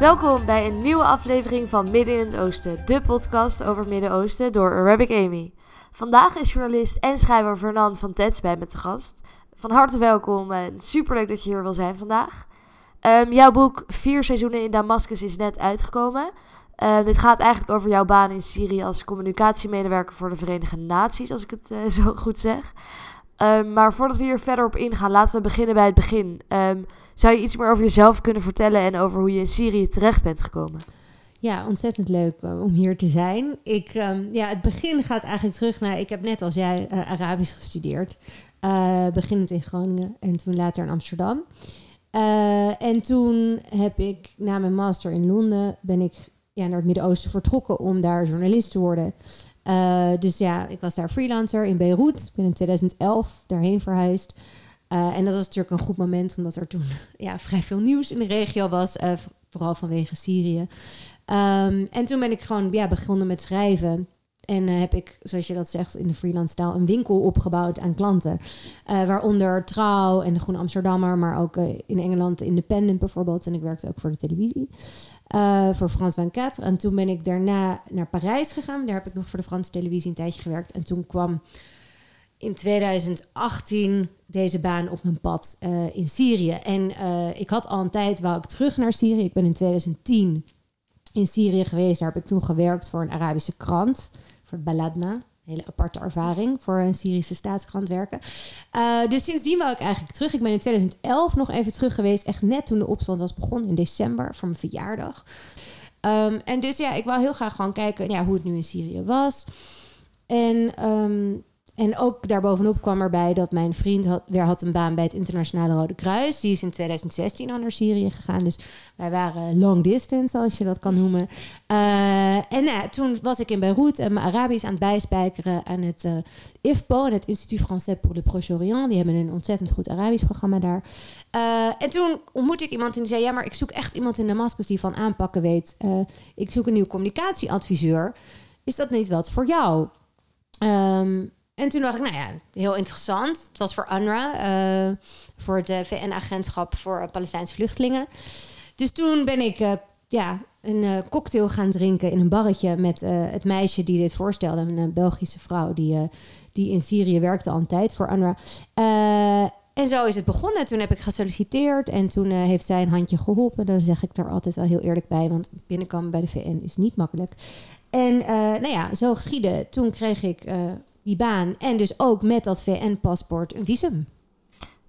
Welkom bij een nieuwe aflevering van Midden in het Oosten, de podcast over Midden-Oosten door Arabic Amy. Vandaag is journalist en schrijver Fernand van Tets bij me te gast. Van harte welkom en superleuk dat je hier wil zijn vandaag. Ehm, jouw boek Vier seizoenen in Damascus is net uitgekomen. Uh, dit gaat eigenlijk over jouw baan in Syrië als communicatiemedewerker voor de Verenigde Naties, als ik het uh, zo goed zeg. Um, maar voordat we hier verder op ingaan, laten we beginnen bij het begin. Zou je iets meer over jezelf kunnen vertellen en over hoe je in Syrië terecht bent gekomen? Ja, ontzettend leuk uh, om hier te zijn. Ik, um, ja, het begin gaat eigenlijk terug naar. Ik heb net als jij uh, Arabisch gestudeerd. Uh, beginnend in Groningen en toen later in Amsterdam. en toen heb ik na mijn master in Londen ben ik ja, naar het Midden-Oosten vertrokken om daar journalist te worden. Dus ja, ik was daar freelancer in Beirut. Ik ben in 2011 daarheen verhuisd. Uh, en dat was natuurlijk een goed moment, omdat er toen ja, vrij veel nieuws in de regio was. Uh, vooral vanwege Syrië. Um, en toen ben ik gewoon ja, begonnen met schrijven. En heb ik, zoals je dat zegt in de freelance taal, een winkel opgebouwd aan klanten. waaronder Trouw en de Groene Amsterdammer, maar ook in Engeland de Independent bijvoorbeeld. En ik werkte ook voor de televisie. Voor Frans 24. En toen ben ik daarna naar Parijs gegaan. Daar heb ik nog voor de Franse televisie een tijdje gewerkt. En toen kwam in 2018 deze baan op mijn pad uh, in Syrië. En uh, ik had al een tijd, wou ik terug naar Syrië. Ik ben in 2010 in Syrië geweest. Daar heb ik toen gewerkt voor een Arabische krant, voor Baladna hele aparte ervaring voor een Syrische staatskrant werken. Uh, dus sindsdien wou ik eigenlijk terug. Ik ben in 2011 nog even terug geweest. Echt net toen de opstand was begonnen in december voor mijn verjaardag. Um, en dus ja, ik wou heel graag gewoon kijken ja, hoe het nu in Syrië was. En um, en ook daarbovenop kwam erbij dat mijn vriend weer had een baan bij het Internationale Rode Kruis. Die is in 2016 al naar Syrië gegaan. Dus wij waren long distance, als je dat kan noemen. Uh, en nou, toen was ik in Beirut en mijn Arabisch aan het bijspijkeren aan het uh, IFPO, het Institut Français pour le Proche-Orient. Die hebben een ontzettend goed Arabisch programma daar. Uh, en toen ontmoette ik iemand en die zei: Ja, maar ik zoek echt iemand in Damascus die van aanpakken weet. ik zoek een nieuw communicatieadviseur. Is dat niet wat voor jou? Um, en toen dacht ik, nou ja, heel interessant. Het was voor UNRWA, uh, voor het VN-agentschap voor Palestijnse vluchtelingen. Dus toen ben ik uh, ja, een cocktail gaan drinken in een barretje met het meisje die dit voorstelde. Een Belgische vrouw die, die in Syrië werkte al een tijd voor UNRWA. en zo is het begonnen. Toen heb ik gesolliciteerd en toen heeft zij een handje geholpen. Daar zeg ik er altijd wel heel eerlijk bij, want binnenkomen bij de VN is niet makkelijk. En nou ja, zo geschiedde. Toen kreeg ik die baan. En dus ook met dat VN-paspoort een visum.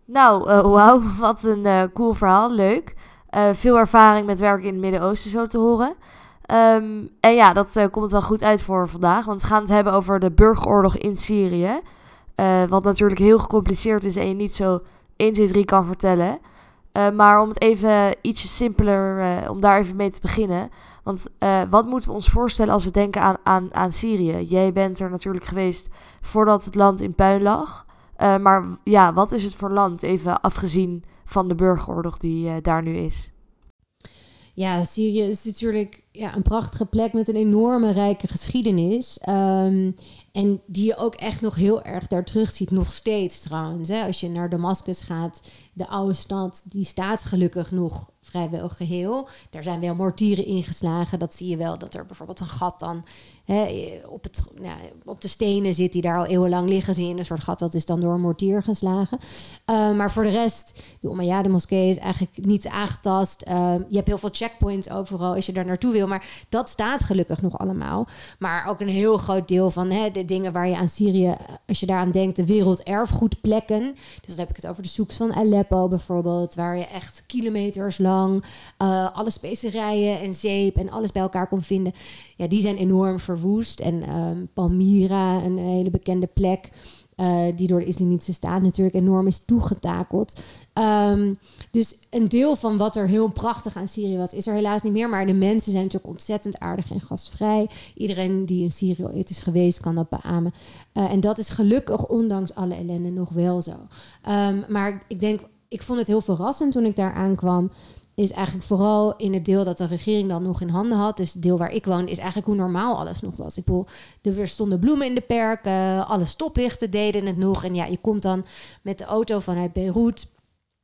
Nou, uh, wauw, wat een uh, cool verhaal. Leuk. Uh, veel ervaring met werken in het Midden-Oosten zo te horen. Um, en ja, dat komt wel goed uit voor vandaag. Want we gaan het hebben over de burgeroorlog in Syrië. wat natuurlijk heel gecompliceerd is en je niet zo 1, 2, 3 kan vertellen. maar om het even ietsje simpeler, om daar even mee te beginnen. Want uh, wat moeten we ons voorstellen als we denken aan, aan, aan Syrië? Jij bent er natuurlijk geweest voordat het land in puin lag. Uh, maar ja, wat is het voor land, even afgezien van de burgeroorlog die uh, daar nu is? Ja, Syrië is natuurlijk ja, een prachtige plek met een enorme rijke geschiedenis. Um, en die je ook echt nog heel erg daar terug ziet, nog steeds trouwens. Hè. Als je naar Damascus gaat, de oude stad, die staat gelukkig nog vrijwel geheel. Er zijn wel mortieren ingeslagen. Dat zie je wel, dat er bijvoorbeeld een gat dan hè, op, het, op de stenen zit die daar al eeuwenlang liggen. Zie je een soort gat, dat is dan door een mortier geslagen. Uh, maar voor de rest, de Umayyad moskee is eigenlijk niet aangetast. Uh, je hebt heel veel checkpoints overal als je daar naartoe wil. Maar dat staat gelukkig nog allemaal. Maar ook een heel groot deel van hè, dingen waar je aan Syrië, als je daaraan denkt, de werelderfgoedplekken. Dus dan heb ik het over de zoeks van Aleppo bijvoorbeeld, waar je echt kilometers lang uh, alle specerijen en zeep en alles bij elkaar kon vinden. Ja, die zijn enorm verwoest. En um, Palmyra, een hele bekende plek. Uh, die door de islamitische staat natuurlijk enorm is toegetakeld. Um, dus een deel van wat er heel prachtig aan Syrië was, is er helaas niet meer. Maar de mensen zijn natuurlijk ontzettend aardig en gastvrij. Iedereen die in Syrië ooit is geweest, kan dat beamen. Uh, en dat is gelukkig, ondanks alle ellende, nog wel zo. Um, maar ik denk, ik vond het heel verrassend toen ik daar aankwam is eigenlijk vooral in het deel dat de regering dan nog in handen had. Dus het deel waar ik woon, is eigenlijk hoe normaal alles nog was. Ik bedoel, er stonden bloemen in de perken, alle stoplichten deden het nog. En ja, je komt dan met de auto vanuit Beirut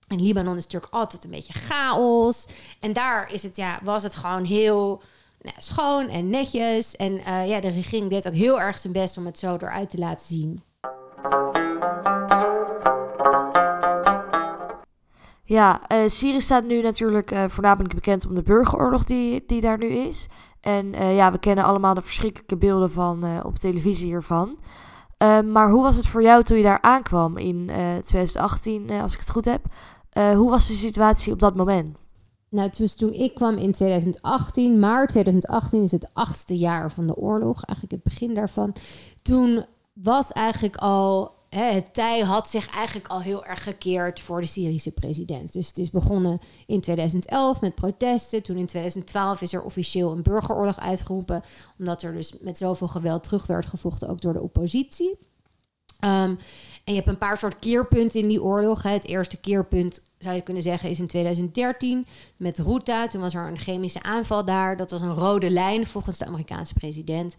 In Libanon is natuurlijk altijd een beetje chaos. En daar is het, ja, was het gewoon heel nou, schoon en netjes. En eh, ja, de regering deed ook heel erg zijn best om het zo eruit te laten zien. Ja, uh, Syrië staat nu natuurlijk uh, voornamelijk bekend om de burgeroorlog die, die daar nu is. En uh, ja, we kennen allemaal de verschrikkelijke beelden van op televisie hiervan. maar hoe was het voor jou toen je daar aankwam in 2018, als ik het goed heb? hoe was de situatie op dat moment? Nou, dus toen ik kwam in 2018, maart 2018 is het achtste jaar van de oorlog, eigenlijk het begin daarvan. Toen was eigenlijk al het tij had zich eigenlijk al heel erg gekeerd voor de Syrische president. Dus het is begonnen in 2011 met protesten. Toen in 2012 is er officieel een burgeroorlog uitgeroepen. Omdat er dus met zoveel geweld terug werd gevochten, ook door de oppositie. Ehm, en je hebt een paar soort keerpunten in die oorlog. Hè. Het eerste keerpunt zou je kunnen zeggen is in 2013 met Ruta. Toen was er een chemische aanval daar. Dat was een rode lijn volgens de Amerikaanse president.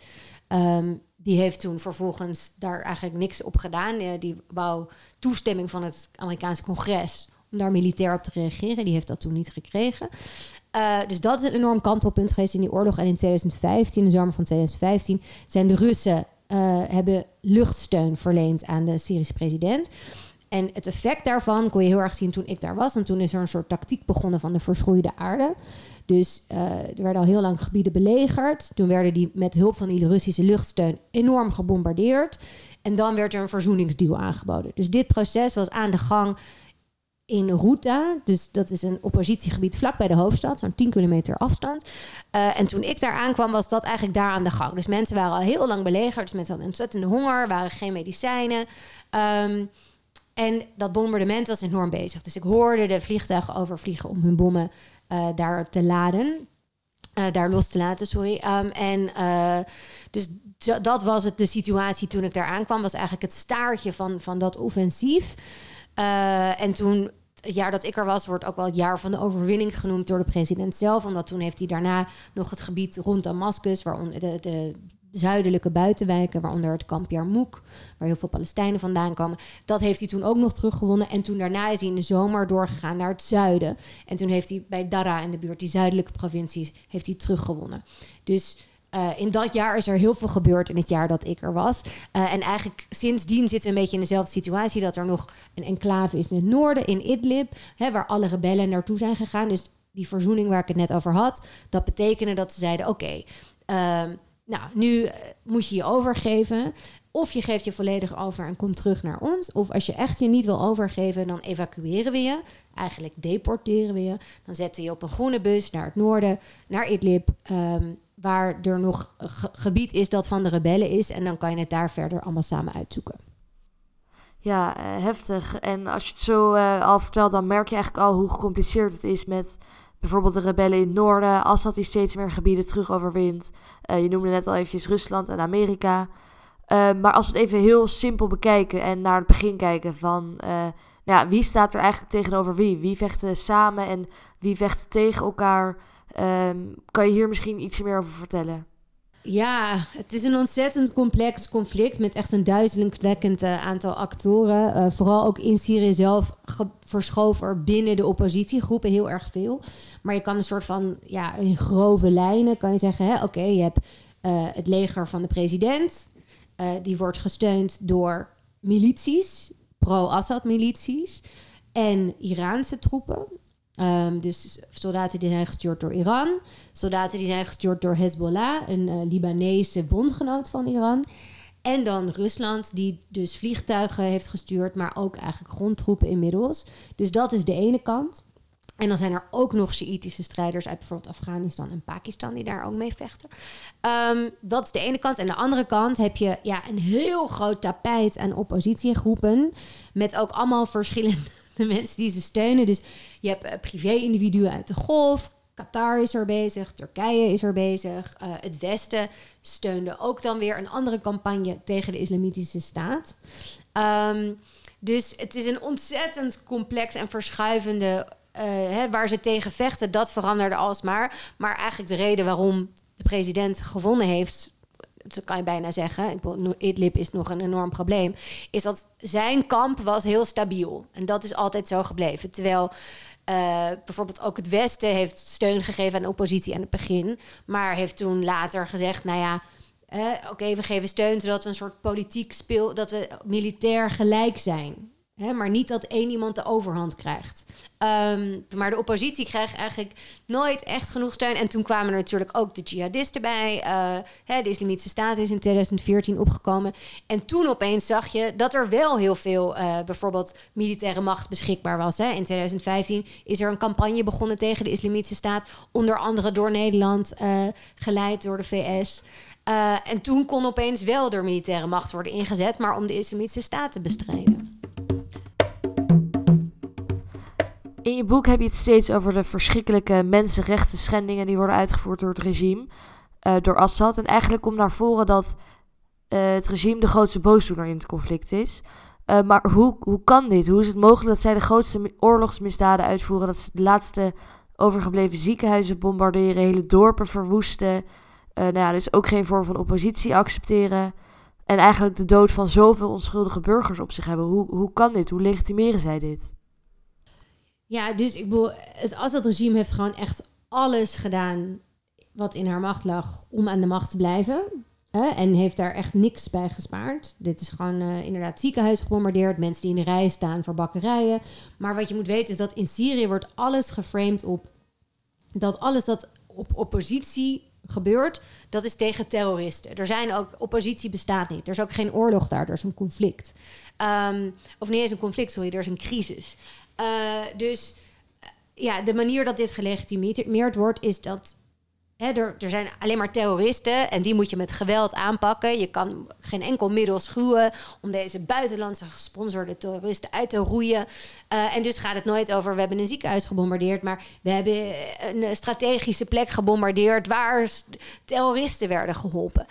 Um, die heeft toen vervolgens daar eigenlijk niks op gedaan. Die wou toestemming van het Amerikaanse congres om daar militair op te reageren. Die heeft dat toen niet gekregen. Uh, dus dat is een enorm kantelpunt geweest in die oorlog. En in 2015, in de zomer van 2015, zijn de Russen uh, hebben luchtsteun verleend aan de Syrische president. En het effect daarvan kon je heel erg zien toen ik daar was. En toen is er een soort tactiek begonnen van de verschroeide aarde. Dus uh, er werden al heel lang gebieden belegerd. Toen werden die met hulp van die Russische luchtsteun enorm gebombardeerd. En dan werd er een verzoeningsdeal aangeboden. Dus dit proces was aan de gang in Ruta. Dus dat is een oppositiegebied vlak bij de hoofdstad, zo'n 10 kilometer afstand. Uh, en toen ik daar aankwam, was dat eigenlijk daar aan de gang. Dus mensen waren al heel lang belegerd. Dus mensen hadden ontzettende honger, waren geen medicijnen. Um, en dat bombardement was enorm bezig. Dus ik hoorde de vliegtuigen overvliegen om hun bommen daar te laden. Uh, daar los te laten, sorry. Um, en uh, dus dat was het, de situatie toen ik daar aankwam. Was eigenlijk het staartje van, van dat offensief. en toen het jaar dat ik er was, wordt ook wel het jaar van de overwinning genoemd door de president zelf. Omdat toen heeft hij daarna nog het gebied rond Damascus, waar de, de zuidelijke buitenwijken, waaronder het kamp Yarmouk, waar heel veel Palestijnen vandaan komen. Dat heeft hij toen ook nog teruggewonnen. En toen daarna is hij in de zomer doorgegaan naar het zuiden. En toen heeft hij bij Dara in de buurt, die zuidelijke provincies, heeft hij teruggewonnen. Dus uh, in dat jaar is er heel veel gebeurd in het jaar dat ik er was. Uh, en eigenlijk sindsdien zitten we een beetje in dezelfde situatie. Dat er nog een enclave is in het noorden, in Idlib. Hè, waar alle rebellen naartoe zijn gegaan. Dus die verzoening waar ik het net over had. Dat betekende dat ze zeiden, oké... Uh, nou, nu eh, moet je je overgeven. Of je geeft je volledig over en komt terug naar ons. Of als je echt je niet wil overgeven, dan evacueren we je. Eigenlijk deporteren we je. Dan zetten je op een groene bus naar het noorden, naar Idlib. Um, waar er nog gebied is dat van de rebellen is. En dan kan je het daar verder allemaal samen uitzoeken. Ja, uh, heftig. En als je het zo uh, al vertelt, dan merk je eigenlijk al hoe gecompliceerd het is met bijvoorbeeld de rebellen in het noorden, Assad die steeds meer gebieden terug overwint. Uh, je noemde net al eventjes Rusland en Amerika. Uh, maar als we het even heel simpel bekijken en naar het begin kijken van... Uh, nou ja, wie staat er eigenlijk tegenover wie? Wie vechten samen en wie vechten tegen elkaar? Um, kan je hier misschien iets meer over vertellen? Ja, het is een ontzettend complex conflict met echt een duizelingwekkend uh, aantal actoren. Uh, vooral ook in Syrië zelf verschoven er binnen de oppositiegroepen heel erg veel. Maar je kan een soort van, ja, in grove lijnen kan je zeggen, oké, je hebt uh, het leger van de president. die wordt gesteund door milities, pro-Assad milities en Iraanse troepen. Um, dus soldaten die zijn gestuurd door Iran, soldaten die zijn gestuurd door Hezbollah, een uh, Libanese bondgenoot van Iran. En dan Rusland, die dus vliegtuigen heeft gestuurd, maar ook eigenlijk grondtroepen inmiddels. Dus dat is de ene kant. En dan zijn er ook nog Sjiitische strijders uit bijvoorbeeld Afghanistan en Pakistan die daar ook mee vechten. Um, dat is de ene kant. En de andere kant heb je ja, een heel groot tapijt aan oppositiegroepen. Met ook allemaal verschillende de mensen die ze steunen. Dus je hebt uh, privé-individuen uit de golf. Qatar is er bezig, Turkije is er bezig. Uh, het Westen steunde ook dan weer een andere campagne tegen de Islamitische Staat. Um, dus het is een ontzettend complex en verschuivende. Uh, hè, waar ze tegen vechten, dat veranderde alsmaar. Maar eigenlijk de reden waarom de president gewonnen heeft, dat kan je bijna zeggen, ik Idlib is nog een enorm probleem, is dat zijn kamp was heel stabiel. En dat is altijd zo gebleven. Terwijl uh, bijvoorbeeld ook het Westen heeft steun gegeven aan de oppositie aan het begin, maar heeft toen later gezegd, nou ja, uh, oké, we geven steun zodat we een soort politiek speel, dat we militair gelijk zijn. Hè, maar niet dat één iemand de overhand krijgt. Um, maar de oppositie krijgt eigenlijk nooit echt genoeg steun. En toen kwamen er natuurlijk ook de jihadisten bij. Uh, hè, de Islamitische Staat is in 2014 opgekomen. En toen opeens zag je dat er wel heel veel uh, bijvoorbeeld militaire macht beschikbaar was. Hè. In 2015 is er een campagne begonnen tegen de Islamitische Staat. Onder andere door Nederland, uh, geleid door de VS. en toen kon opeens wel door militaire macht worden ingezet, maar om de Islamitische Staat te bestrijden. In je boek heb je het steeds over de verschrikkelijke mensenrechten schendingen die worden uitgevoerd door het regime, uh, door Assad. En eigenlijk komt naar voren dat uh, het regime de grootste boosdoener in het conflict is. Uh, maar hoe, hoe kan dit? Hoe is het mogelijk dat zij de grootste oorlogsmisdaden uitvoeren? Dat ze de laatste overgebleven ziekenhuizen bombarderen, hele dorpen verwoesten. nou ja, dus ook geen vorm van oppositie accepteren. En eigenlijk de dood van zoveel onschuldige burgers op zich hebben. Hoe, hoe kan dit? Hoe legitimeren zij dit? Ja, dus ik bedoel, het Assad-regime heeft gewoon echt alles gedaan wat in haar macht lag om aan de macht te blijven. en heeft daar echt niks bij gespaard. Dit is gewoon uh, inderdaad ziekenhuis gebombardeerd. Mensen die in de rij staan voor bakkerijen. Maar wat je moet weten is dat in Syrië wordt alles geframed op... dat alles dat op oppositie gebeurt, dat is tegen terroristen. Er zijn ook, oppositie bestaat niet. Er is ook geen oorlog daar, er is een conflict. Um, of niet eens een conflict, sorry, er is een crisis. Uh, dus uh, ja, de manier dat dit gelegitimeerd wordt, is dat er, er, zijn alleen maar terroristen en die moet je met geweld aanpakken. Je kan geen enkel middel schuwen om deze buitenlandse gesponsorde terroristen uit te roeien. Uh, en dus gaat het nooit over we hebben een ziekenhuis gebombardeerd, maar we hebben een strategische plek gebombardeerd waar terroristen werden geholpen.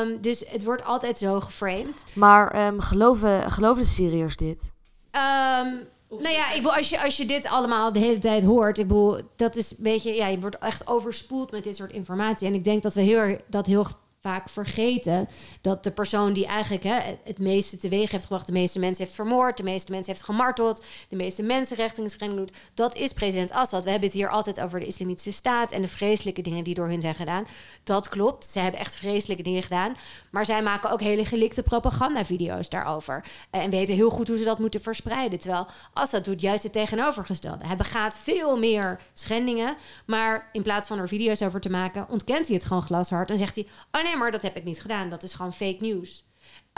Um, dus het wordt altijd zo geframed. Maar um, geloven, geloven de Syriërs dit? Um, nou ja, ik bedoel, als je, als je dit allemaal de hele tijd hoort, ik bedoel, dat is een beetje, ja, je wordt echt overspoeld met dit soort informatie. En ik denk dat we heel, dat heel vaak vergeten dat de persoon die eigenlijk hè, het meeste teweeg heeft gebracht, de meeste mensen heeft vermoord, de meeste mensen heeft gemarteld, de meeste mensenrechten doet, dat is president Assad. We hebben het hier altijd over de islamitische staat en de vreselijke dingen die door hen zijn gedaan. Dat klopt, ze hebben echt vreselijke dingen gedaan, maar zij maken ook hele gelikte propagandavideo's daarover en weten heel goed hoe ze dat moeten verspreiden. Terwijl Assad doet juist het tegenovergestelde. Hij begaat veel meer schendingen, maar in plaats van er video's over te maken, ontkent hij het gewoon glashard en zegt hij: Oh nee, maar dat heb ik niet gedaan. Dat is gewoon fake news.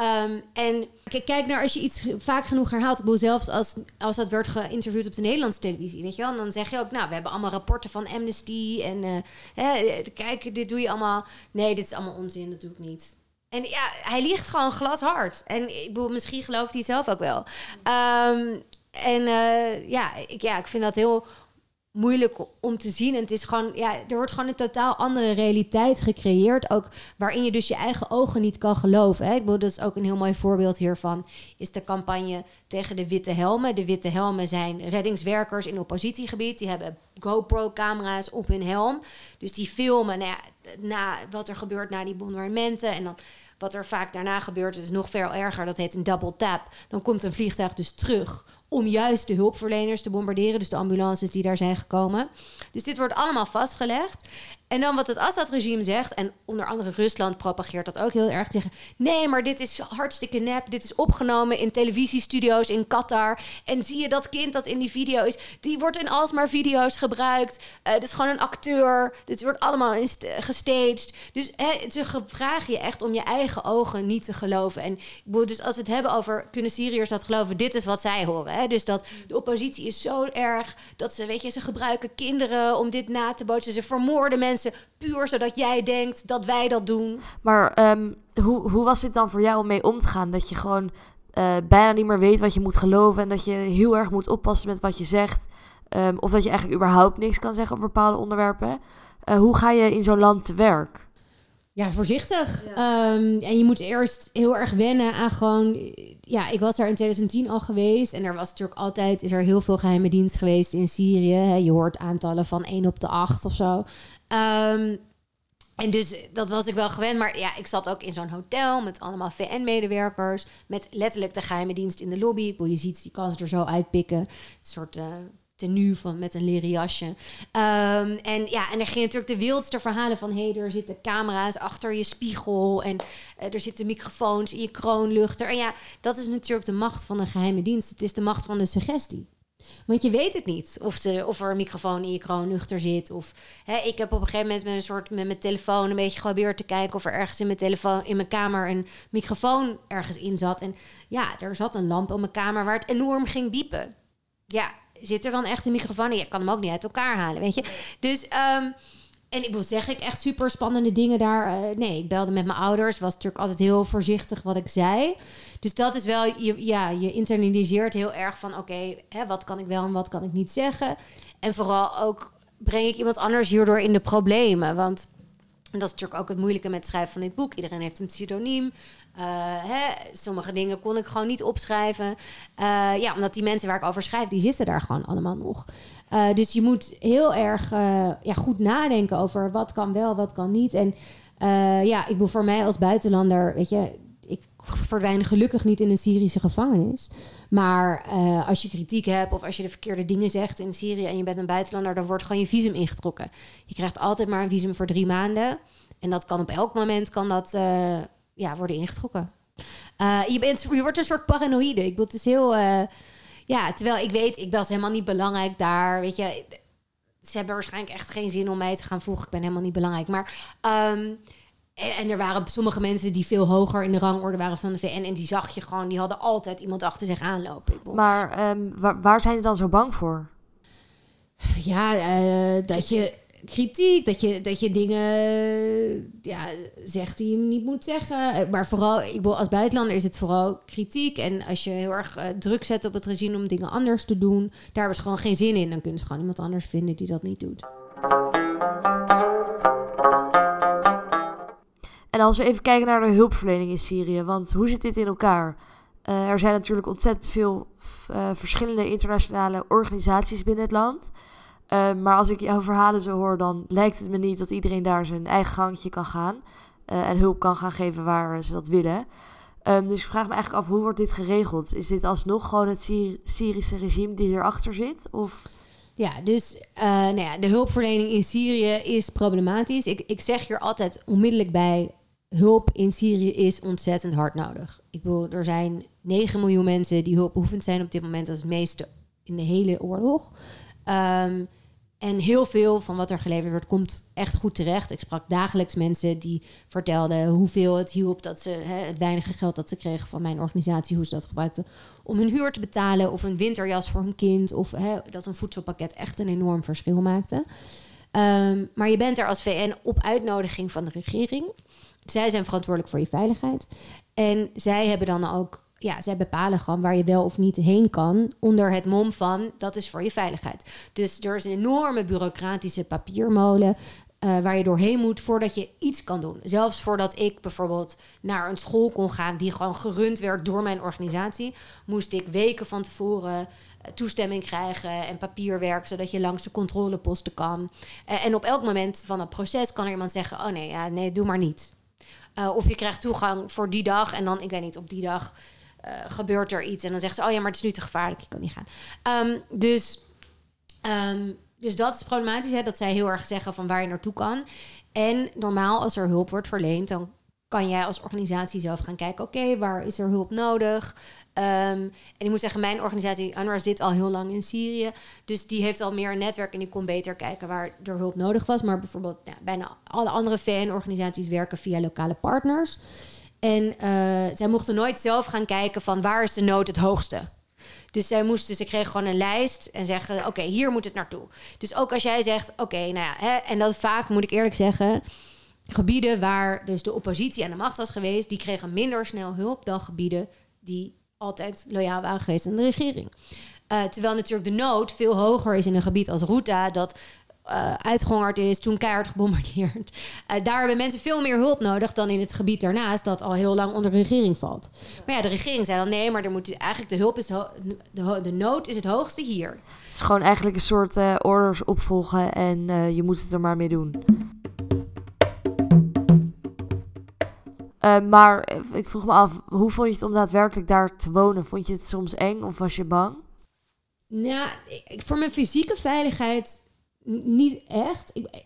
Um, en kijk naar als je iets vaak genoeg herhaalt. Zelfs als, als dat werd geïnterviewd op de Nederlandse televisie, weet je wel. Dan zeg je ook, nou, we hebben allemaal rapporten van Amnesty. En uh, hè, kijk, dit doe je allemaal. Nee, dit is allemaal onzin, dat doe ik niet. En ja, hij liegt gewoon glashard. En ik bedoel, misschien gelooft hij zelf ook wel. Um, en uh, ja, ik, ja, ik vind dat heel moeilijk om te zien. En het is gewoon, ja, er wordt gewoon een totaal andere realiteit gecreëerd. Ook waarin je dus je eigen ogen niet kan geloven. Hè? Ik bedoel, dat is ook een heel mooi voorbeeld hiervan. Is de campagne tegen de Witte Helmen. De Witte Helmen zijn reddingswerkers in oppositiegebied. Die hebben GoPro-camera's op hun helm. Dus die filmen nou na wat er gebeurt na die bombardementen. En dan wat er vaak daarna gebeurt, is nog veel erger. Dat heet een double tap. Dan komt een vliegtuig dus terug om juist de hulpverleners te bombarderen. Dus de ambulances die daar zijn gekomen. Dus dit wordt allemaal vastgelegd. En dan wat het Assad-regime zegt, en onder andere Rusland propageert dat ook heel erg tegen. Nee, maar dit is hartstikke nep. Dit is opgenomen in televisiestudio's in Qatar. En zie je dat kind dat in die video is, die wordt in alsmaar video's gebruikt. Uh, dit is gewoon een acteur. Dit wordt allemaal gestaged. Dus ze vragen je echt om je eigen ogen niet te geloven. En dus als we het hebben over kunnen Syriërs dat geloven, dit is wat zij horen. Hè? Dus dat de oppositie is zo erg dat ze, weet je, ze gebruiken kinderen om dit na te bootsen. Ze vermoorden mensen puur zodat jij denkt dat wij dat doen. Maar ehm, hoe, hoe was dit dan voor jou om mee om te gaan? Dat je gewoon uh, bijna niet meer weet wat je moet geloven en dat je heel erg moet oppassen met wat je zegt. Um, of dat je eigenlijk überhaupt niks kan zeggen over bepaalde onderwerpen. Uh, hoe ga je in zo'n land te werk? Ja, voorzichtig. Ja. Um, en je moet eerst heel erg wennen aan gewoon... Ja, ik was daar in 2010 al geweest. En er was natuurlijk altijd... Is er heel veel geheime dienst geweest in Syrië. Je hoort aantallen van 1 op de 8 of zo. Um, En dus dat was ik wel gewend. Maar ja, ik zat ook in zo'n hotel met allemaal VN-medewerkers. Met letterlijk de geheime dienst in de lobby. Je ziet, je kan ze er zo uitpikken. Een soort uh, tenue van, met een leren jasje. Um, en ja, en er gingen natuurlijk de wildste verhalen van... hé, hey, er zitten camera's achter je spiegel... en uh, er zitten microfoons in je kroonluchter. En ja, dat is natuurlijk de macht van een geheime dienst. Het is de macht van de suggestie. Want je weet het niet of, ze, of er een microfoon in je kroonluchter zit. Of hè, ik heb op een gegeven moment met een soort met mijn telefoon een beetje geprobeerd te kijken of er ergens in mijn telefoon in mijn kamer een microfoon ergens in zat. En ja, er zat een lamp op mijn kamer waar het enorm ging biepen. Ja, zit er dan echt een microfoon? Je kan hem ook niet uit elkaar halen, weet je. Dus um, en ik wil zeg ik echt super spannende dingen daar. Uh, nee, ik belde met mijn ouders. Was natuurlijk altijd heel voorzichtig wat ik zei. Dus dat is wel, je, ja, je internaliseert heel erg van: oké, wat kan ik wel en wat kan ik niet zeggen. En vooral ook breng ik iemand anders hierdoor in de problemen. Want en dat is natuurlijk ook het moeilijke met het schrijven van dit boek. Iedereen heeft een pseudoniem. Uh, hè, sommige dingen kon ik gewoon niet opschrijven. Uh, ja, omdat die mensen waar ik over schrijf, die zitten daar gewoon allemaal nog. Uh, dus je moet heel erg ja, goed nadenken over wat kan wel, wat kan niet. En ja, ik bedoel, voor mij als buitenlander, weet je, ik verdwijn gelukkig niet in een Syrische gevangenis. Maar als je kritiek hebt of als je de verkeerde dingen zegt in Syrië en je bent een buitenlander, dan wordt gewoon je visum ingetrokken. Je krijgt altijd maar een visum voor drie maanden. En dat kan op elk moment kan dat, ja, worden ingetrokken. Je, bent, je wordt een soort paranoïde. Ik bedoel, het is heel. Ja, terwijl ik weet, ik was helemaal niet belangrijk daar. Weet je, ze hebben waarschijnlijk echt geen zin om mij te gaan voegen. Ik ben helemaal niet belangrijk. Maar. Um, en er waren sommige mensen die veel hoger in de rangorde waren van de VN. En die zag je gewoon, die hadden altijd iemand achter zich aanlopen. Maar um, waar, waar, zijn ze dan zo bang voor? Ja, uh, dat je kritiek, dat je, dat je dingen ja, zegt die je niet moet zeggen. Maar vooral, ik bedoel, als buitenlander is het vooral kritiek. En als je heel erg uh, druk zet op het regime om dingen anders te doen, daar hebben ze gewoon geen zin in. Dan kunnen ze gewoon iemand anders vinden die dat niet doet. En als we even kijken naar de hulpverlening in Syrië, want hoe zit dit in elkaar? Uh, er zijn natuurlijk ontzettend veel uh, verschillende internationale organisaties binnen het land. Uh, maar als ik jouw verhalen zo hoor, dan lijkt het me niet dat iedereen daar zijn eigen gangetje kan gaan. en hulp kan gaan geven waar ze dat willen. Um, dus ik vraag me eigenlijk af, hoe wordt dit geregeld? Is dit alsnog gewoon het Syri Syrische regime die erachter zit? Of... Ja, dus nou ja, de hulpverlening in Syrië is problematisch. Ik, ik zeg hier altijd onmiddellijk bij: hulp in Syrië is ontzettend hard nodig. Ik bedoel, er zijn 9 miljoen mensen die hulpbehoevend zijn op dit moment. Het meeste in de hele oorlog. Um, en heel veel van wat er geleverd wordt, komt echt goed terecht. Ik sprak dagelijks mensen die vertelden hoeveel het hielp dat ze hè, het weinige geld dat ze kregen van mijn organisatie, hoe ze dat gebruikten om hun huur te betalen of een winterjas voor hun kind. Of hè, dat een voedselpakket echt een enorm verschil maakte. Um, maar je bent er als VN op uitnodiging van de regering. Zij zijn verantwoordelijk voor je veiligheid. En zij hebben dan ook, ja, zij bepalen gewoon waar je wel of niet heen kan. Onder het mom van dat is voor je veiligheid. Dus er is een enorme bureaucratische papiermolen. Uh, waar je doorheen moet voordat je iets kan doen. Zelfs voordat ik bijvoorbeeld naar een school kon gaan die gewoon gerund werd door mijn organisatie, moest ik weken van tevoren uh, toestemming krijgen en papierwerk, zodat je langs de controleposten kan. Uh, en op elk moment van het proces kan er iemand zeggen: Oh nee, ja, nee, doe maar niet. Of je krijgt toegang voor die dag en dan, ik weet niet, op die dag uh, gebeurt er iets. En dan zegt ze, oh ja, maar het is nu te gevaarlijk, je kan niet gaan. Um, dus, um, dus dat is problematisch, hè, dat zij heel erg zeggen van waar je naartoe kan. En normaal, als er hulp wordt verleend, dan kan jij als organisatie zelf gaan kijken: oké, waar is er hulp nodig? Um, en ik moet zeggen, mijn organisatie UNRWA zit al heel lang in Syrië. Dus die heeft al meer een netwerk en die kon beter kijken waar er hulp nodig was. Maar bijvoorbeeld bijna alle andere VN-organisaties werken via lokale partners. En uh, zij mochten nooit zelf gaan kijken van waar is de nood het hoogste. Dus zij moesten, ze kregen gewoon een lijst en zeggen: Oké, hier moet het naartoe. Dus ook als jij zegt: Oké, nou ja, hè, en dat vaak moet ik eerlijk zeggen gebieden waar dus de oppositie aan de macht was geweest, die kregen minder snel hulp dan gebieden die altijd loyaal waren geweest aan de regering. Uh, terwijl natuurlijk de nood veel hoger is in een gebied als Ruta, dat uh, uitgehongerd is, toen keihard gebombardeerd. Uh, daar hebben mensen veel meer hulp nodig dan in het gebied daarnaast, dat al heel lang onder de regering valt. Maar ja, de regering zei dan nee, maar er moet eigenlijk de hulp is de, de, de nood is het hoogste hier. Het is gewoon eigenlijk een soort uh, orders opvolgen en je moet het er maar mee doen. Maar ik vroeg me af, hoe vond je het om daadwerkelijk daar te wonen? Vond je het soms eng of was je bang? Nou, voor mijn fysieke veiligheid niet echt. Ik,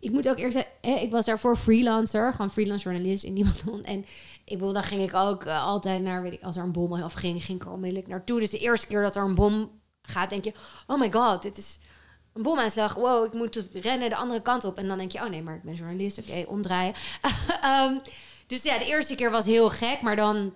ik moet ook eerst zeggen, ik was daarvoor freelancer, gewoon freelance journalist in Libanon. En ik bedoel, dan ging ik ook uh, altijd naar, weet ik, als er een bom afging, ging ik er onmiddellijk naartoe. Dus de eerste keer dat er een bom gaat, denk je, oh my god, dit is een bomaanslag. Wow, ik moet rennen de andere kant op. En dan denk je, oh nee, maar ik ben journalist, oké, omdraaien. um, dus ja, de eerste keer was heel gek, maar dan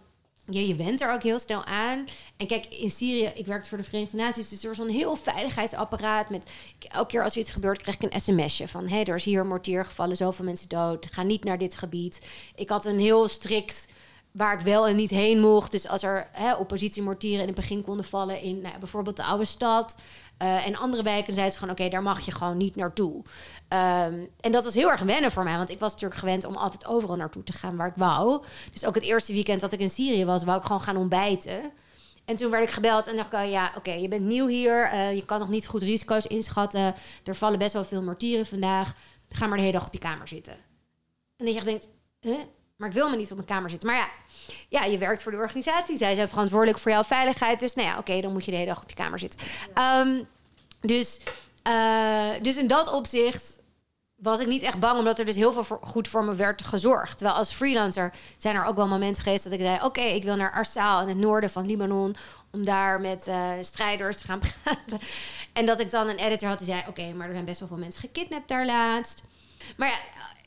je, je went er ook heel snel aan. En kijk, in Syrië, ik werkte voor de Verenigde Naties, dus er was een heel veiligheidsapparaat. Met, elke keer als er iets gebeurt, krijg ik een sms'je van... hé, hey, er is hier een mortier gevallen, zoveel mensen dood, ga niet naar dit gebied. Ik had een heel strikt waar ik wel en niet heen mocht. Dus als er hè, oppositiemortieren in het begin konden vallen in nou, bijvoorbeeld de oude stad uh, en andere wijken, zeiden ze gewoon: oké, daar mag je gewoon niet naartoe. Um, en dat was heel erg wennen voor mij, want ik was natuurlijk gewend om altijd overal naartoe te gaan waar ik wou. Dus ook het eerste weekend dat ik in Syrië was, wou ik gewoon gaan ontbijten. En toen werd ik gebeld en dacht ik, ja, oké, je bent nieuw hier. Uh, je kan nog niet goed risico's inschatten. Er vallen best wel veel mortieren vandaag. Ga maar de hele dag op je kamer zitten. En dat je denkt? Maar ik wil me niet op mijn kamer zitten. Maar ja, ja, je werkt voor de organisatie. Zij zijn verantwoordelijk voor jouw veiligheid. Dus nou ja, oké, dan moet je de hele dag op je kamer zitten. Um, dus, uh, dus in dat opzicht was ik niet echt bang, omdat er dus heel veel voor, goed voor me werd gezorgd. Terwijl als freelancer zijn er ook wel momenten geweest dat ik zei: Oké, ik wil naar Arsaal in het noorden van Libanon. om daar met uh, strijders te gaan praten. En dat ik dan een editor had die zei: Oké, maar er zijn best wel veel mensen gekidnapt daar laatst. Maar ja,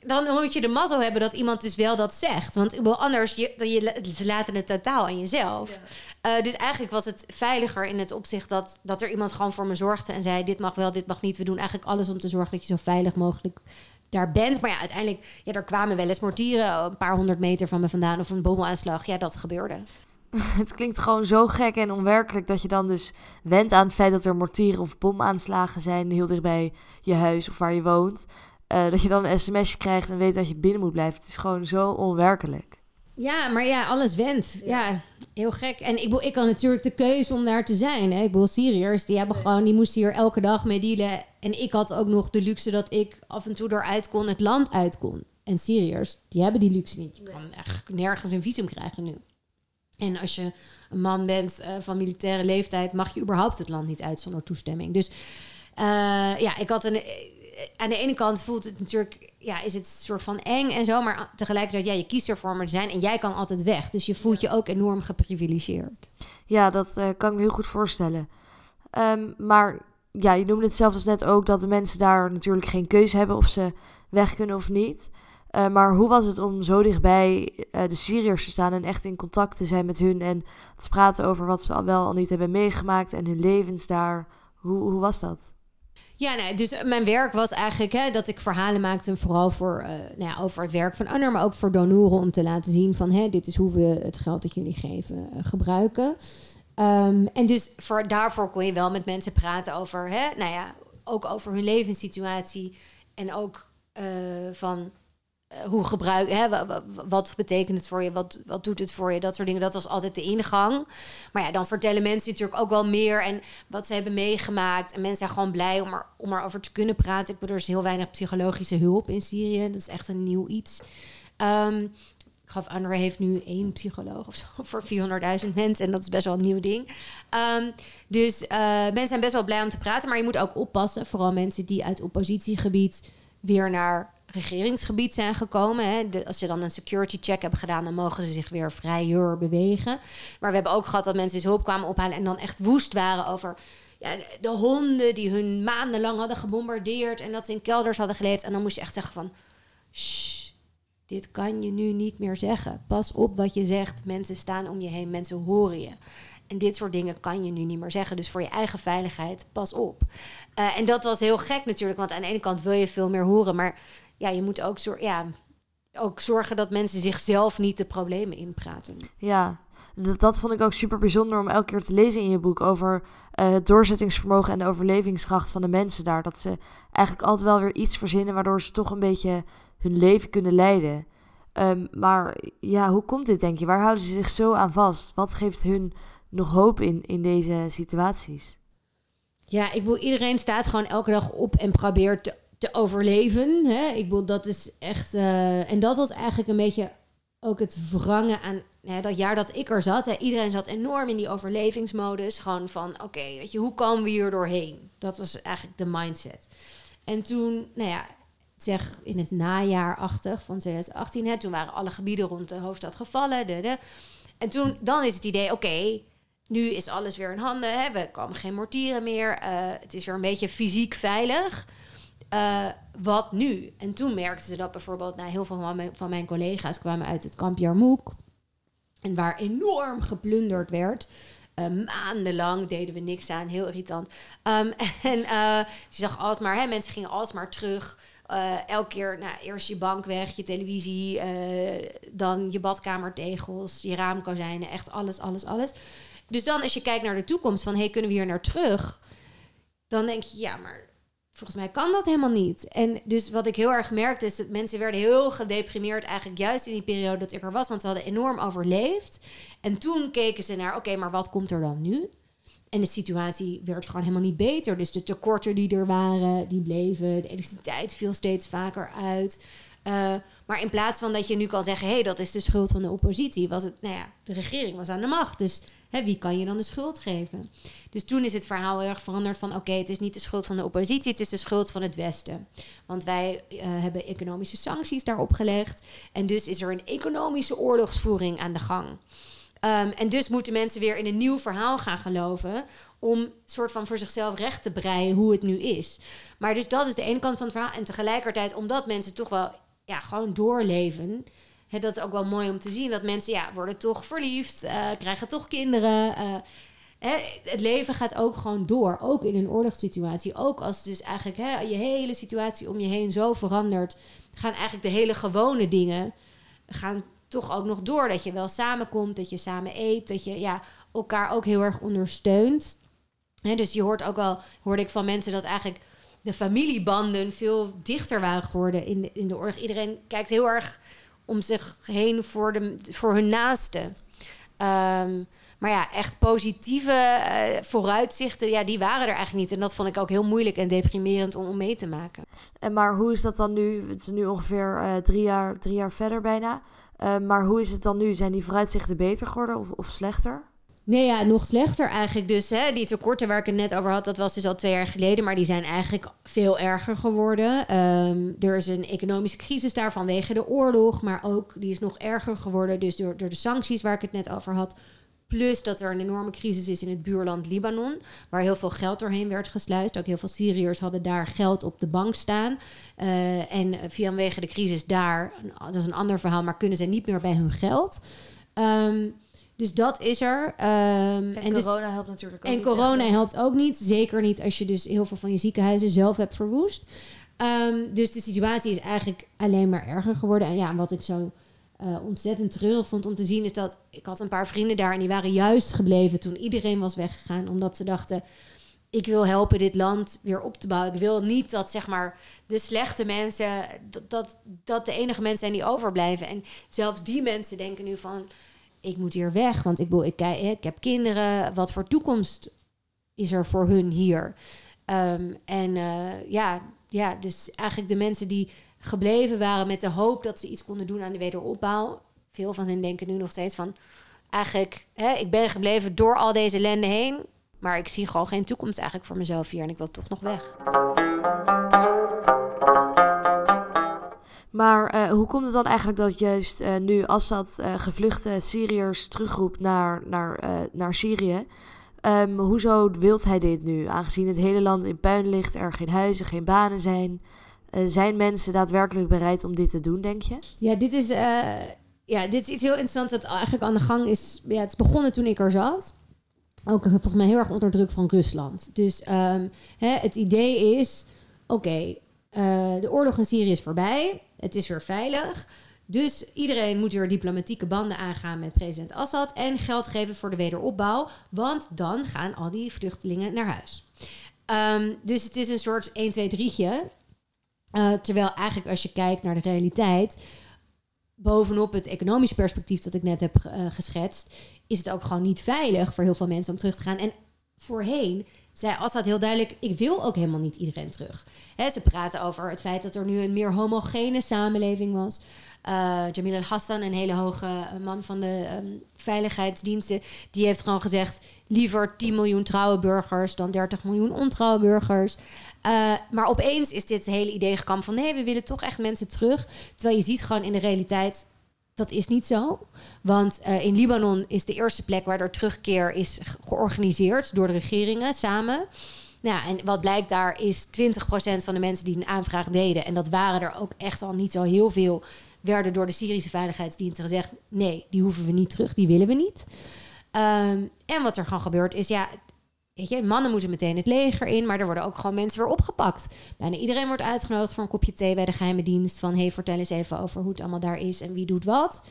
dan moet je de mazzel hebben dat iemand dus wel dat zegt. Want anders, je, je, ze laten het totaal aan jezelf. Uh, dus eigenlijk was het veiliger in het opzicht dat, dat er iemand gewoon voor me zorgde en zei: Dit mag wel, dit mag niet. We doen eigenlijk alles om te zorgen dat je zo veilig mogelijk daar bent. Maar ja, uiteindelijk, ja, er kwamen wel eens mortieren een paar honderd meter van me vandaan of een bomaanslag. Ja, dat gebeurde. Het klinkt gewoon zo gek en onwerkelijk dat je dan dus went aan het feit dat er mortieren of bomaanslagen zijn heel dichtbij je huis of waar je woont. Uh, dat je dan een sms'je krijgt en weet dat je binnen moet blijven. Het is gewoon zo onwerkelijk. Ja, maar ja, alles went. Ja, heel gek. En ik, ik had natuurlijk de keuze om daar te zijn. Hè. Ik bedoel, Syriërs, die hebben gewoon, die moesten hier elke dag mee dealen. En ik had ook nog de luxe dat ik af en toe eruit kon, het land uit kon. En Syriërs, die hebben die luxe niet. Je kan echt nergens een visum krijgen nu. En als je een man bent uh, van militaire leeftijd, mag je überhaupt het land niet uit zonder toestemming. Dus uh, ja, ik had een aan de ene kant voelt het natuurlijk, ja, is het soort van eng en zo, maar tegelijkertijd, ja, je kiest ervoor om er te zijn en jij kan altijd weg. Dus je voelt je ook enorm geprivilegeerd. Ja, dat uh, kan ik me heel goed voorstellen. Um, maar ja, je noemde het zelf dus net ook dat de mensen daar natuurlijk geen keuze hebben of ze weg kunnen of niet. Uh, maar hoe was het om zo dichtbij uh, de Syriërs te staan en echt in contact te zijn met hun en te praten over wat ze al wel al niet hebben meegemaakt en hun levens daar? Hoe, hoe was dat? Ja, nee, dus mijn werk was eigenlijk hè, dat ik verhalen maakte, vooral voor, uh, nou ja, over het werk van Anner, maar ook voor donoren om te laten zien van hè, dit is hoe we het geld dat jullie geven uh, gebruiken. Um, en dus voor, daarvoor kon je wel met mensen praten over, hè, nou ja, ook over hun levenssituatie en ook uh, van eh, hoe gebruik, hè, wat betekent het voor je, wat, wat doet het voor je, dat soort dingen. Dat was altijd de ingang. Maar ja, dan vertellen mensen natuurlijk ook wel meer en wat ze hebben meegemaakt. En mensen zijn gewoon blij om, er, om erover te kunnen praten. Ik bedoel, er is heel weinig psychologische hulp in Syrië. Dat is echt een nieuw iets. Um, ik gaf heeft nu één psycholoog of zo voor 400.000 mensen. En dat is best wel een nieuw ding. Um, dus uh, mensen zijn best wel blij om te praten. Maar je moet ook oppassen. Vooral mensen die uit oppositiegebied weer naar regeringsgebied zijn gekomen. Hè. als ze dan een security check hebben gedaan, dan mogen ze zich weer vrijer bewegen. Maar we hebben ook gehad dat mensen dus hulp kwamen ophalen en dan echt woest waren over ja, de honden die hun maandenlang hadden gebombardeerd en dat ze in kelders hadden geleefd. En dan moest je echt zeggen van, Shh, dit kan je nu niet meer zeggen. Pas op wat je zegt. Mensen staan om je heen, mensen horen je. En dit soort dingen kan je nu niet meer zeggen. Dus voor je eigen veiligheid, pas op. Uh, en dat was heel gek natuurlijk, want aan de ene kant wil je veel meer horen, maar ja, je moet ook, zor ja, ook zorgen dat mensen zichzelf niet de problemen inpraten. Ja, dat, dat vond ik ook super bijzonder om elke keer te lezen in je boek over uh, het doorzettingsvermogen en de overlevingskracht van de mensen daar. Dat ze eigenlijk altijd wel weer iets verzinnen waardoor ze toch een beetje hun leven kunnen leiden. Um, maar ja, hoe komt dit denk je? Waar houden ze zich zo aan vast? Wat geeft hun nog hoop in, in deze situaties? Ja, ik wil iedereen staat gewoon elke dag op en probeert overleven. Hè? Ik bedoel, dat is echt. Uh, en dat was eigenlijk een beetje ook het wrangen aan hè, dat jaar dat ik er zat. Hè, iedereen zat enorm in die overlevingsmodus. Gewoon van, oké, weet je, hoe komen we hier doorheen? Dat was eigenlijk de mindset. En toen, nou ja, zeg in het najaarachtig van 2018, hè, toen waren alle gebieden rond de hoofdstad gevallen. En toen, dan is het idee, oké, nu is alles weer in handen. Hè, we komen geen mortieren meer. Uh, het is weer een beetje fysiek veilig. Uh, wat nu? En toen merkten ze dat bijvoorbeeld, nou, heel veel van mijn, collega's kwamen uit het kamp Jarmouk. En waar enorm geplunderd werd. Uh, maandenlang deden we niks aan, heel irritant. Um, en uh, je zag alsmaar, hè, mensen gingen alsmaar terug. Elke keer, nou, eerst je bank weg, je televisie, dan je badkamertegels, je raamkozijnen, echt alles, alles, alles. Dus dan als je kijkt naar de toekomst van, hey, kunnen we hier naar terug? Dan denk je, ja, maar volgens mij kan dat helemaal niet. En dus wat ik heel erg merkte is dat mensen werden heel gedeprimeerd eigenlijk juist in die periode dat ik er was, want ze hadden enorm overleefd. En toen keken ze naar, oké, maar wat komt er dan nu? En de situatie werd gewoon helemaal niet beter. Dus de tekorten die er waren, die bleven. De elektriciteit viel steeds vaker uit. Uh, maar in plaats van dat je nu kan zeggen: hé, hey, dat is de schuld van de oppositie, was het, nou ja, de regering was aan de macht. Dus wie kan je dan de schuld geven? Dus toen is het verhaal heel erg veranderd van: oké, het is niet de schuld van de oppositie, het is de schuld van het Westen. Want wij uh, hebben economische sancties daarop gelegd. En dus is er een economische oorlogsvoering aan de gang. Um, en dus moeten mensen weer in een nieuw verhaal gaan geloven. Om soort van voor zichzelf recht te breien hoe het nu is. Maar dus dat is de ene kant van het verhaal. En tegelijkertijd, omdat mensen toch wel ja, gewoon doorleven. Hè, dat is ook wel mooi om te zien. Dat mensen ja, worden toch verliefd, uh, krijgen toch kinderen. Hè, het leven gaat ook gewoon door. Ook in een oorlogssituatie. Ook als dus eigenlijk je hele situatie om je heen zo verandert. Gaan eigenlijk de hele gewone dingen gaan toch ook nog door. Dat je wel samenkomt, dat je samen eet. Dat je ja, elkaar ook heel erg ondersteunt. Dus je hoort ook wel, hoorde ik van mensen dat eigenlijk de familiebanden veel dichter waren geworden in de, in de oorlog. Iedereen kijkt heel erg om zich heen voor, de, voor hun naasten. Um, maar ja, echt positieve uh, vooruitzichten, ja, die waren er eigenlijk niet. En dat vond ik ook heel moeilijk en deprimerend om, om mee te maken. En maar hoe is dat dan nu? Het is nu ongeveer uh, drie, jaar, drie jaar verder bijna. Uh, maar hoe is het dan nu? Zijn die vooruitzichten beter geworden of, of slechter? Nee, ja, nog slechter eigenlijk. Dus hè, die tekorten waar ik het net over had, dat was dus al twee jaar geleden. Maar die zijn eigenlijk veel erger geworden. Um, er is een economische crisis daar vanwege de oorlog. Maar ook, die is nog erger geworden. Dus door, door de sancties waar ik het net over had. Plus dat er een enorme crisis is in het buurland Libanon, waar heel veel geld doorheen werd gesluist. Ook heel veel Syriërs hadden daar geld op de bank staan. Uh, en vanwege de crisis daar, dat is een ander verhaal, maar kunnen ze niet meer bij hun geld. Um, dus dat is er. Um, en, en, dus corona dus, helpt natuurlijk ook en niet. En corona helpt ook niet. Zeker niet als je dus heel veel van je ziekenhuizen zelf hebt verwoest. Um, dus de situatie is eigenlijk alleen maar erger geworden. En ja, wat ik zo uh, ontzettend treurig vond om te zien... is dat ik had een paar vrienden daar... en die waren juist gebleven toen iedereen was weggegaan. Omdat ze dachten, ik wil helpen dit land weer op te bouwen. Ik wil niet dat zeg maar de slechte mensen... dat, dat, dat de enige mensen zijn die overblijven. En zelfs die mensen denken nu van ik moet hier weg, want ik, ik, ik heb kinderen. Wat voor toekomst is er voor hun hier? Um, en uh, ja, ja, dus eigenlijk de mensen die gebleven waren met de hoop dat ze iets konden doen aan de wederopbouw. Veel van hen denken nu nog steeds van, eigenlijk, hè, ik ben gebleven door al deze ellende heen, maar ik zie gewoon geen toekomst eigenlijk voor mezelf hier en ik wil toch nog weg. Maar uh, hoe komt het dan eigenlijk dat juist uh, nu Assad uh, gevluchte Syriërs terugroept naar, naar, naar Syrië? Um, hoezo wilt hij dit nu? Aangezien het hele land in puin ligt, er geen huizen, geen banen zijn. zijn mensen daadwerkelijk bereid om dit te doen, denk je? Ja, dit is, ja, dit is iets heel interessants dat eigenlijk aan de gang is. Het begonnen toen ik er zat. Ook volgens mij heel erg onder druk van Rusland. Dus um, hè, het idee is, oké, de oorlog in Syrië is voorbij. Het is weer veilig. Dus iedereen moet weer diplomatieke banden aangaan met president Assad en geld geven voor de wederopbouw, want dan gaan al die vluchtelingen naar huis. Um, dus het is een soort 1, 2, 3'tje. Uh, terwijl eigenlijk als je kijkt naar de realiteit, bovenop het economisch perspectief dat ik net heb uh, geschetst, is het ook gewoon niet veilig voor heel veel mensen om terug te gaan. En voorheen zei Assad heel duidelijk: ik wil ook helemaal niet iedereen terug. Ze praten over het feit dat er nu een meer homogene samenleving was. Uh, Jamil al-Hassan, een hele hoge man van de um, veiligheidsdiensten, die heeft gewoon gezegd: liever 10 miljoen trouwe burgers dan 30 miljoen ontrouwe burgers. Uh, maar opeens is dit hele idee gekomen van nee, we willen toch echt mensen terug. Terwijl je ziet gewoon in de realiteit dat is niet zo. Want uh, in Libanon is de eerste plek waar er terugkeer is georganiseerd door de regeringen samen. Nou, en wat blijkt daar is 20% van de mensen die een aanvraag deden, en dat waren er ook echt al niet zo heel veel, werden door de Syrische Veiligheidsdiensten gezegd: nee, die hoeven we niet terug, die willen we niet. Um, en wat er gewoon gebeurt is, ja, Weet je, mannen moeten meteen het leger in, maar er worden ook gewoon mensen weer opgepakt. Bijna iedereen wordt uitgenodigd voor een kopje thee bij de geheime dienst. Van hey, vertel eens even over hoe het allemaal daar is en wie doet wat.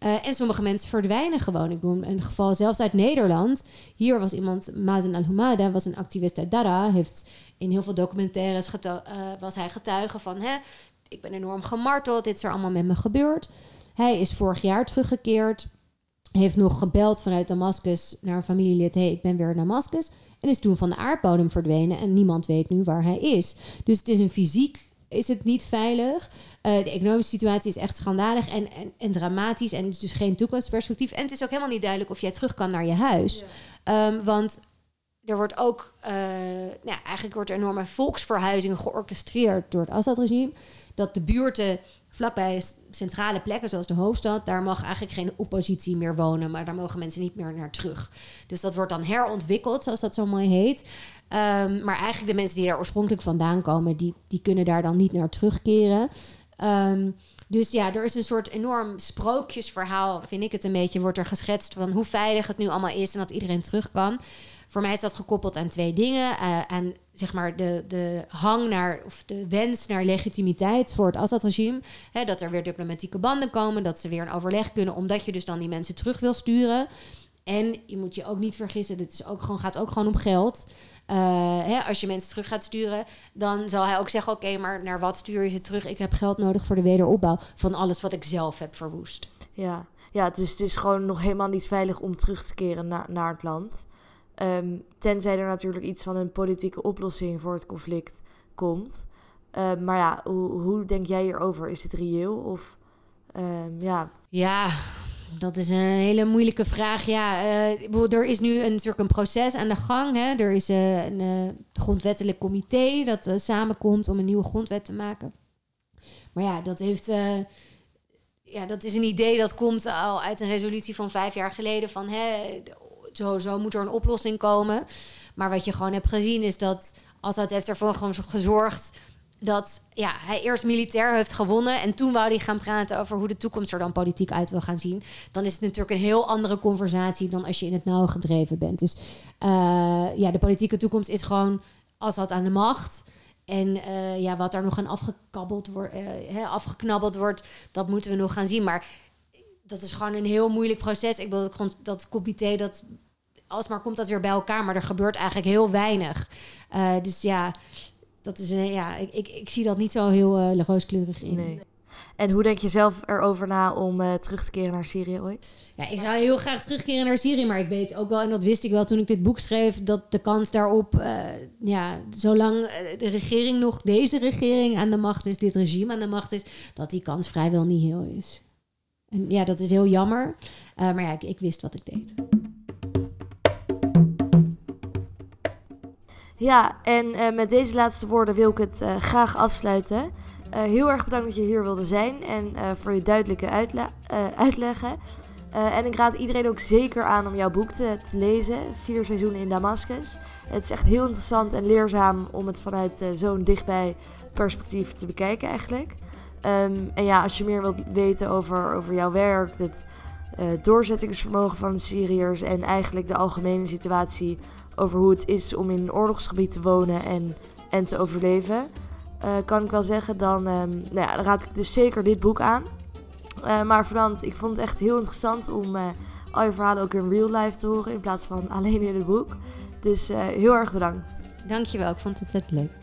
Uh, en sommige mensen verdwijnen gewoon. Ik noem een geval zelfs uit Nederland. Hier was iemand, Mazen al-Humada, was een activist uit Dara. Heeft in heel veel documentaires uh, was hij getuige van... Hè, ik ben enorm gemarteld, dit is er allemaal met me gebeurd. Hij is vorig jaar teruggekeerd heeft nog gebeld vanuit Damascus naar een familielid. hey, ik ben weer in Damascus. En is toen van de aardbodem verdwenen. En niemand weet nu waar hij is. Dus het is een fysiek is het niet veilig. Uh, de economische situatie is echt schandalig en, en, en, dramatisch. En het is dus geen toekomstperspectief. En het is ook helemaal niet duidelijk of jij terug kan naar je huis. Ja. Um, want er wordt ook, uh, nou, eigenlijk wordt er enorme volksverhuizing georchestreerd door het Assad-regime. Dat de buurten vlakbij centrale plekken zoals de hoofdstad, daar mag eigenlijk geen oppositie meer wonen, maar daar mogen mensen niet meer naar terug. Dus dat wordt dan herontwikkeld, zoals dat zo mooi heet. Um, maar eigenlijk de mensen die daar oorspronkelijk vandaan komen, die, die kunnen daar dan niet naar terugkeren. Um, dus ja, er is een soort enorm sprookjesverhaal, vind ik het een beetje, wordt er geschetst van hoe veilig het nu allemaal is en dat iedereen terug kan. Voor mij is dat gekoppeld aan twee dingen. Uh, aan zeg maar de, de hang naar, of de wens naar legitimiteit voor het Assad-regime. Dat er weer diplomatieke banden komen, dat ze weer een overleg kunnen, omdat je dus dan die mensen terug wil sturen. En je moet je ook niet vergissen, dit is ook gewoon, gaat ook gewoon om geld. Uh, hè, als je mensen terug gaat sturen, dan zal hij ook zeggen: Oké, maar naar wat stuur je ze terug? Ik heb geld nodig voor de wederopbouw van alles wat ik zelf heb verwoest. Ja, ja dus het is gewoon nog helemaal niet veilig om terug te keren na, naar het land. Um, tenzij er natuurlijk iets van een politieke oplossing voor het conflict komt. Um, maar ja, hoe, hoe, denk jij hierover? Is het reëel of um, ja? Ja, dat is een hele moeilijke vraag. Ja, uh, er is nu een, natuurlijk een proces aan de gang. Hè. Er is uh, een uh, grondwettelijk comité dat samenkomt om een nieuwe grondwet te maken. Maar ja, dat heeft ja, dat is een idee dat komt al uit een resolutie van vijf jaar geleden. Van hè, zo moet er een oplossing komen. Maar wat je gewoon hebt gezien is dat Assad heeft ervoor gezorgd dat ja, hij eerst militair heeft gewonnen en toen wou hij gaan praten over hoe de toekomst er dan politiek uit wil gaan zien. Dan is het natuurlijk een heel andere conversatie dan als je in het nauw gedreven bent. Dus uh, ja, de politieke toekomst is gewoon Assad aan de macht. En uh, ja, wat daar nog aan afgekabbeld wordt, uh, afgeknabbeld wordt, dat moeten we nog gaan zien. Maar dat is gewoon een heel moeilijk proces. Ik bedoel, dat, dat comité, dat alsmaar komt dat weer bij elkaar, maar er gebeurt eigenlijk heel weinig. Dus ja, dat is een, ja, ik, ik, ik zie dat niet zo heel uh, rooskleurig in. Nee. En hoe denk je zelf erover na om uh, terug te keren naar Syrië ooit? Ja, ik zou heel graag terugkeren naar Syrië, maar ik weet ook wel, en dat wist ik wel toen ik dit boek schreef, dat de kans daarop, uh, ja, zolang de regering nog, deze regering aan de macht is, dit regime aan de macht is, dat die kans vrijwel niet heel is. En ja, dat is heel jammer. Uh, maar ja, ik, ik, wist wat ik deed. Ja, en uh, met deze laatste woorden wil ik het uh, graag afsluiten. heel erg bedankt dat je hier wilde zijn en voor je duidelijke uitle uitleggen. en ik raad iedereen ook zeker aan om jouw boek te, te, lezen, Vier seizoenen in Damascus. Het is echt heel interessant en leerzaam om het vanuit zo'n dichtbij perspectief te bekijken eigenlijk. Um, en ja, als je meer wilt weten over, over jouw werk, het doorzettingsvermogen van de Syriërs en eigenlijk de algemene situatie over hoe het is om in een oorlogsgebied te wonen en, en te overleven, uh, kan ik wel zeggen, dan, um, nou ja, dan raad ik dus zeker dit boek aan. Uh, maar Frans, ik vond het echt heel interessant om al je verhalen ook in real life te horen in plaats van alleen in het boek. Dus heel erg bedankt. Dankjewel, ik vond het ontzettend leuk.